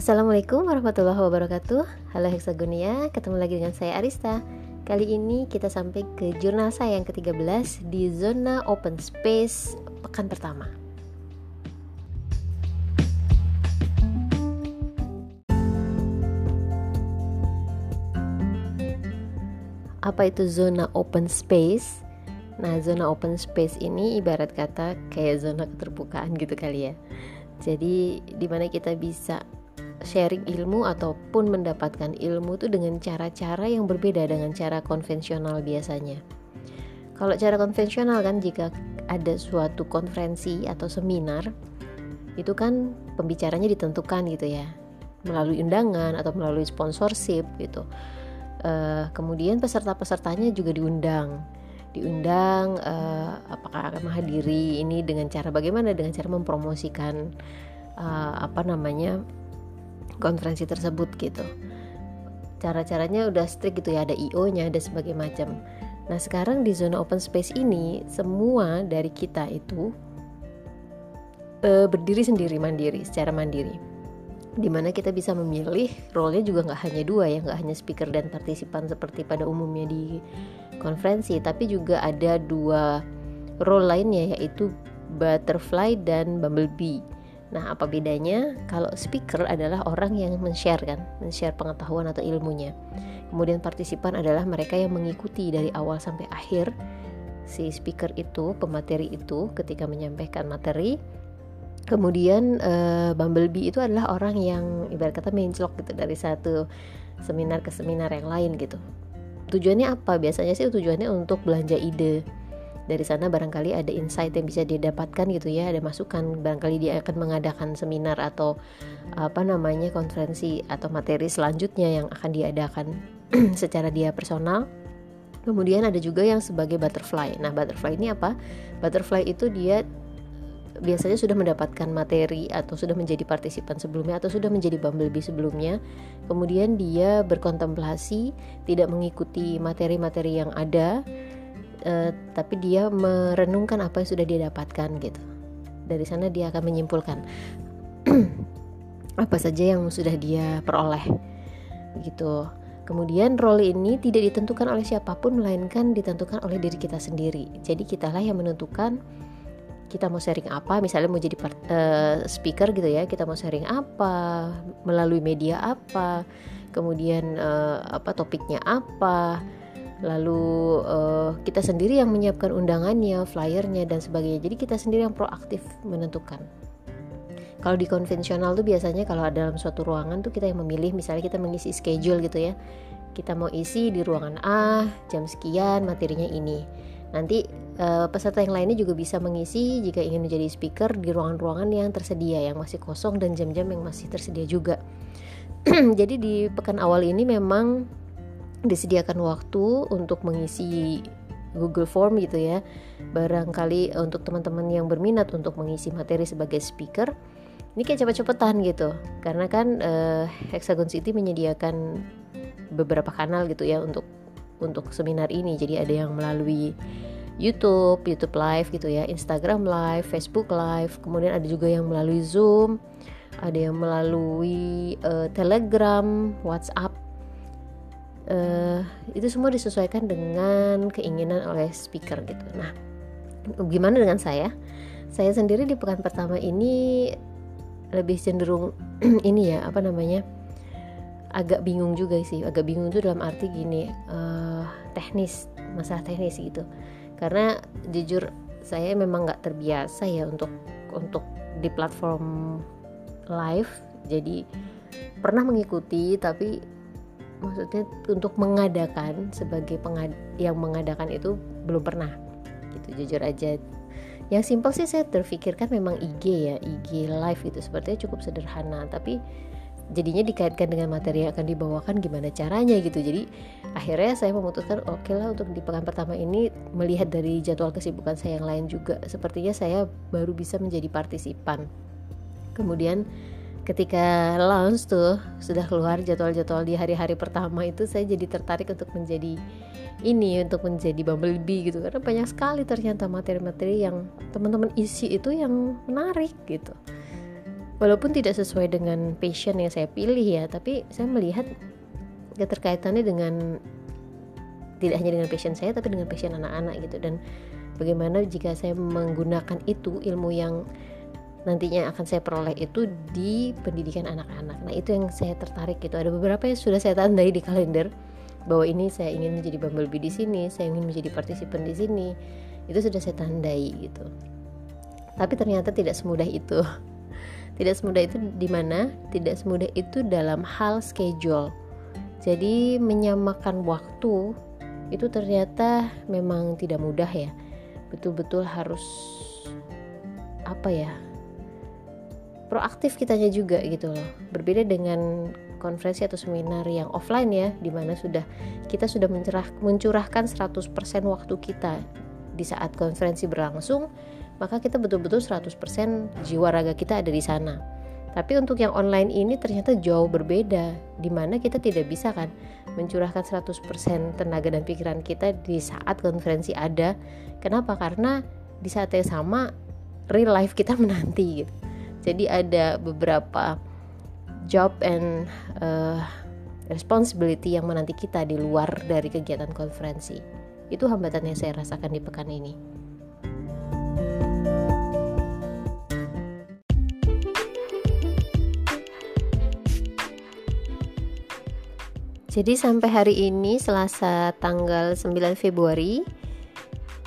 Assalamualaikum warahmatullahi wabarakatuh Halo Hexagonia, ketemu lagi dengan saya Arista Kali ini kita sampai ke jurnal saya yang ke-13 Di zona open space pekan pertama Apa itu zona open space? Nah, zona open space ini ibarat kata kayak zona keterbukaan gitu kali ya. Jadi, di mana kita bisa sharing ilmu ataupun mendapatkan ilmu itu dengan cara-cara yang berbeda dengan cara konvensional biasanya. Kalau cara konvensional kan jika ada suatu konferensi atau seminar itu kan pembicaranya ditentukan gitu ya melalui undangan atau melalui sponsorship gitu. Uh, kemudian peserta-pesertanya juga diundang diundang uh, apakah akan menghadiri ini dengan cara bagaimana dengan cara mempromosikan uh, apa namanya konferensi tersebut gitu. Cara-caranya udah strict gitu ya ada IO-nya ada sebagai macam. Nah sekarang di zona open space ini semua dari kita itu uh, berdiri sendiri mandiri secara mandiri. Di mana kita bisa memilih role-nya juga nggak hanya dua ya nggak hanya speaker dan partisipan seperti pada umumnya di konferensi tapi juga ada dua role lainnya yaitu butterfly dan bumblebee Nah, apa bedanya? Kalau speaker adalah orang yang men-share kan, men-share pengetahuan atau ilmunya. Kemudian partisipan adalah mereka yang mengikuti dari awal sampai akhir si speaker itu, pemateri itu ketika menyampaikan materi. Kemudian uh, Bumblebee itu adalah orang yang ibarat kata menclok gitu dari satu seminar ke seminar yang lain gitu. Tujuannya apa? Biasanya sih tujuannya untuk belanja ide dari sana barangkali ada insight yang bisa didapatkan gitu ya ada masukan. Barangkali dia akan mengadakan seminar atau apa namanya konferensi atau materi selanjutnya yang akan diadakan secara dia personal kemudian ada juga yang sebagai butterfly. Nah butterfly ini apa? Butterfly itu dia biasanya sudah mendapatkan materi atau sudah menjadi partisipan sebelumnya atau sudah menjadi bumblebee sebelumnya. Kemudian dia berkontemplasi tidak mengikuti materi-materi yang ada uh, tapi dia merenungkan apa yang sudah dia dapatkan gitu. Dari sana dia akan menyimpulkan apa saja yang sudah dia peroleh gitu. Kemudian role ini tidak ditentukan oleh siapa pun melainkan ditentukan oleh diri kita sendiri. Jadi kitalah yang menentukan kita mau sharing apa misalnya mau jadi part, uh, speaker gitu ya kita mau sharing apa melalui media apa kemudian uh, apa topiknya apa lalu uh, kita sendiri yang menyiapkan undangannya, flyernya dan sebagainya. Jadi kita sendiri yang proaktif menentukan. Kalau di konvensional tuh biasanya kalau ada dalam suatu ruangan tuh kita yang memilih, misalnya kita mengisi schedule gitu ya. Kita mau isi di ruangan A jam sekian materinya ini. Nanti uh, peserta yang lainnya juga bisa mengisi jika ingin menjadi speaker di ruangan-ruangan yang tersedia yang masih kosong dan jam-jam yang masih tersedia juga. Jadi di pekan awal ini memang disediakan waktu untuk mengisi Google Form gitu ya. Barangkali untuk teman-teman yang berminat untuk mengisi materi sebagai speaker, ini kayak cepet-cepetan gitu. Karena kan uh, Hexagon City menyediakan beberapa kanal gitu ya untuk untuk seminar ini. Jadi ada yang melalui YouTube, YouTube Live gitu ya, Instagram Live, Facebook Live, kemudian ada juga yang melalui Zoom, ada yang melalui uh, Telegram, WhatsApp uh, itu semua disesuaikan dengan keinginan oleh speaker gitu. Nah, gimana dengan saya? Saya sendiri di pekan pertama ini lebih cenderung ini ya apa namanya agak bingung juga sih. Agak bingung itu dalam arti gini uh, teknis masalah teknis gitu. Karena jujur saya memang nggak terbiasa ya untuk untuk di platform live. Jadi pernah mengikuti tapi maksudnya untuk mengadakan sebagai pengad yang mengadakan itu belum pernah. Gitu jujur aja. Yang simpel sih saya terfikirkan memang IG ya IG live itu sepertinya cukup sederhana. Tapi jadinya dikaitkan dengan materi yang akan dibawakan gimana caranya gitu. Jadi akhirnya saya memutuskan oke okay lah untuk di pekan pertama ini melihat dari jadwal kesibukan saya yang lain juga. Sepertinya saya baru bisa menjadi partisipan. Kemudian ketika launch tuh sudah keluar jadwal-jadwal di hari-hari pertama itu saya jadi tertarik untuk menjadi ini untuk menjadi bumblebee gitu. Karena banyak sekali ternyata materi-materi yang teman-teman isi itu yang menarik gitu. Walaupun tidak sesuai dengan passion yang saya pilih ya tapi saya melihat keterkaitannya dengan tidak hanya dengan passion saya tapi dengan passion anak-anak gitu. Dan bagaimana jika saya menggunakan itu ilmu yang nantinya akan saya peroleh itu di pendidikan anak-anak. Nah, itu yang saya tertarik gitu. Ada beberapa yang sudah saya tandai di kalender bahwa ini saya ingin menjadi bumblebee di sini, saya ingin menjadi partisipan di sini. Itu sudah saya tandai gitu. Tapi ternyata tidak semudah itu. Tidak semudah itu di mana? Tidak semudah itu dalam hal schedule. Jadi menyamakan waktu itu ternyata memang tidak mudah ya. Betul-betul harus apa ya? Proaktif kitanya juga gitu loh. Berbeda dengan konferensi atau seminar yang offline ya, di mana sudah kita sudah mencerah, mencurahkan 100% waktu kita di saat konferensi berlangsung maka kita betul-betul 100% jiwa raga kita ada di sana. Tapi untuk yang online ini ternyata jauh berbeda, di mana kita tidak bisa kan mencurahkan 100% tenaga dan pikiran kita di saat konferensi ada. Kenapa? Karena di saat yang sama real life kita menanti gitu. Jadi ada beberapa job and uh, responsibility yang menanti kita di luar dari kegiatan konferensi. Itu hambatan yang saya rasakan di pekan ini. Jadi sampai hari ini Selasa tanggal 9 Februari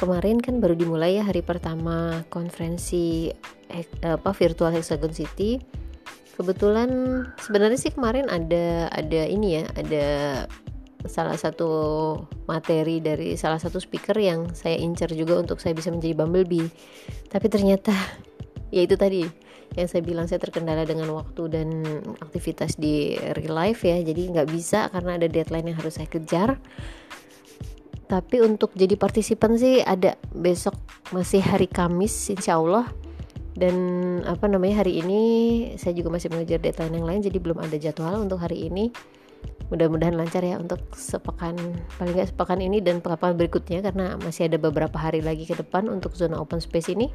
kemarin kan baru dimulai ya hari pertama konferensi eh, apa virtual Hexagon City. Kebetulan sebenarnya sih kemarin ada ada ini ya, ada salah satu materi dari salah satu speaker yang saya incer juga untuk saya bisa menjadi bumblebee. Tapi ternyata ya itu tadi yang saya bilang saya terkendala dengan waktu dan aktivitas di real life ya jadi nggak bisa karena ada deadline yang harus saya kejar tapi untuk jadi partisipan sih ada besok masih hari Kamis insya Allah dan apa namanya hari ini saya juga masih mengejar deadline yang lain jadi belum ada jadwal untuk hari ini. Mudah-mudahan lancar ya untuk sepekan paling nggak sepekan ini dan pekan berikutnya karena masih ada beberapa hari lagi ke depan untuk zona open space ini.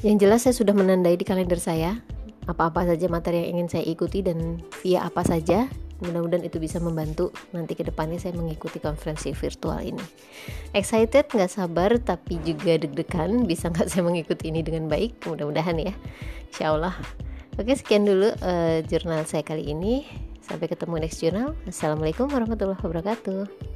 Yang jelas saya sudah menandai di kalender saya apa-apa saja materi yang ingin saya ikuti dan via apa saja. Mudah-mudahan itu bisa membantu nanti ke depannya saya mengikuti konferensi virtual ini. Excited, nggak sabar, tapi juga deg-degan bisa nggak saya mengikuti ini dengan baik. Mudah-mudahan ya, Insya Allah. Oke, sekian dulu uh, jurnal saya kali ini. Sampai ketemu next jurnal. Assalamualaikum warahmatullahi wabarakatuh.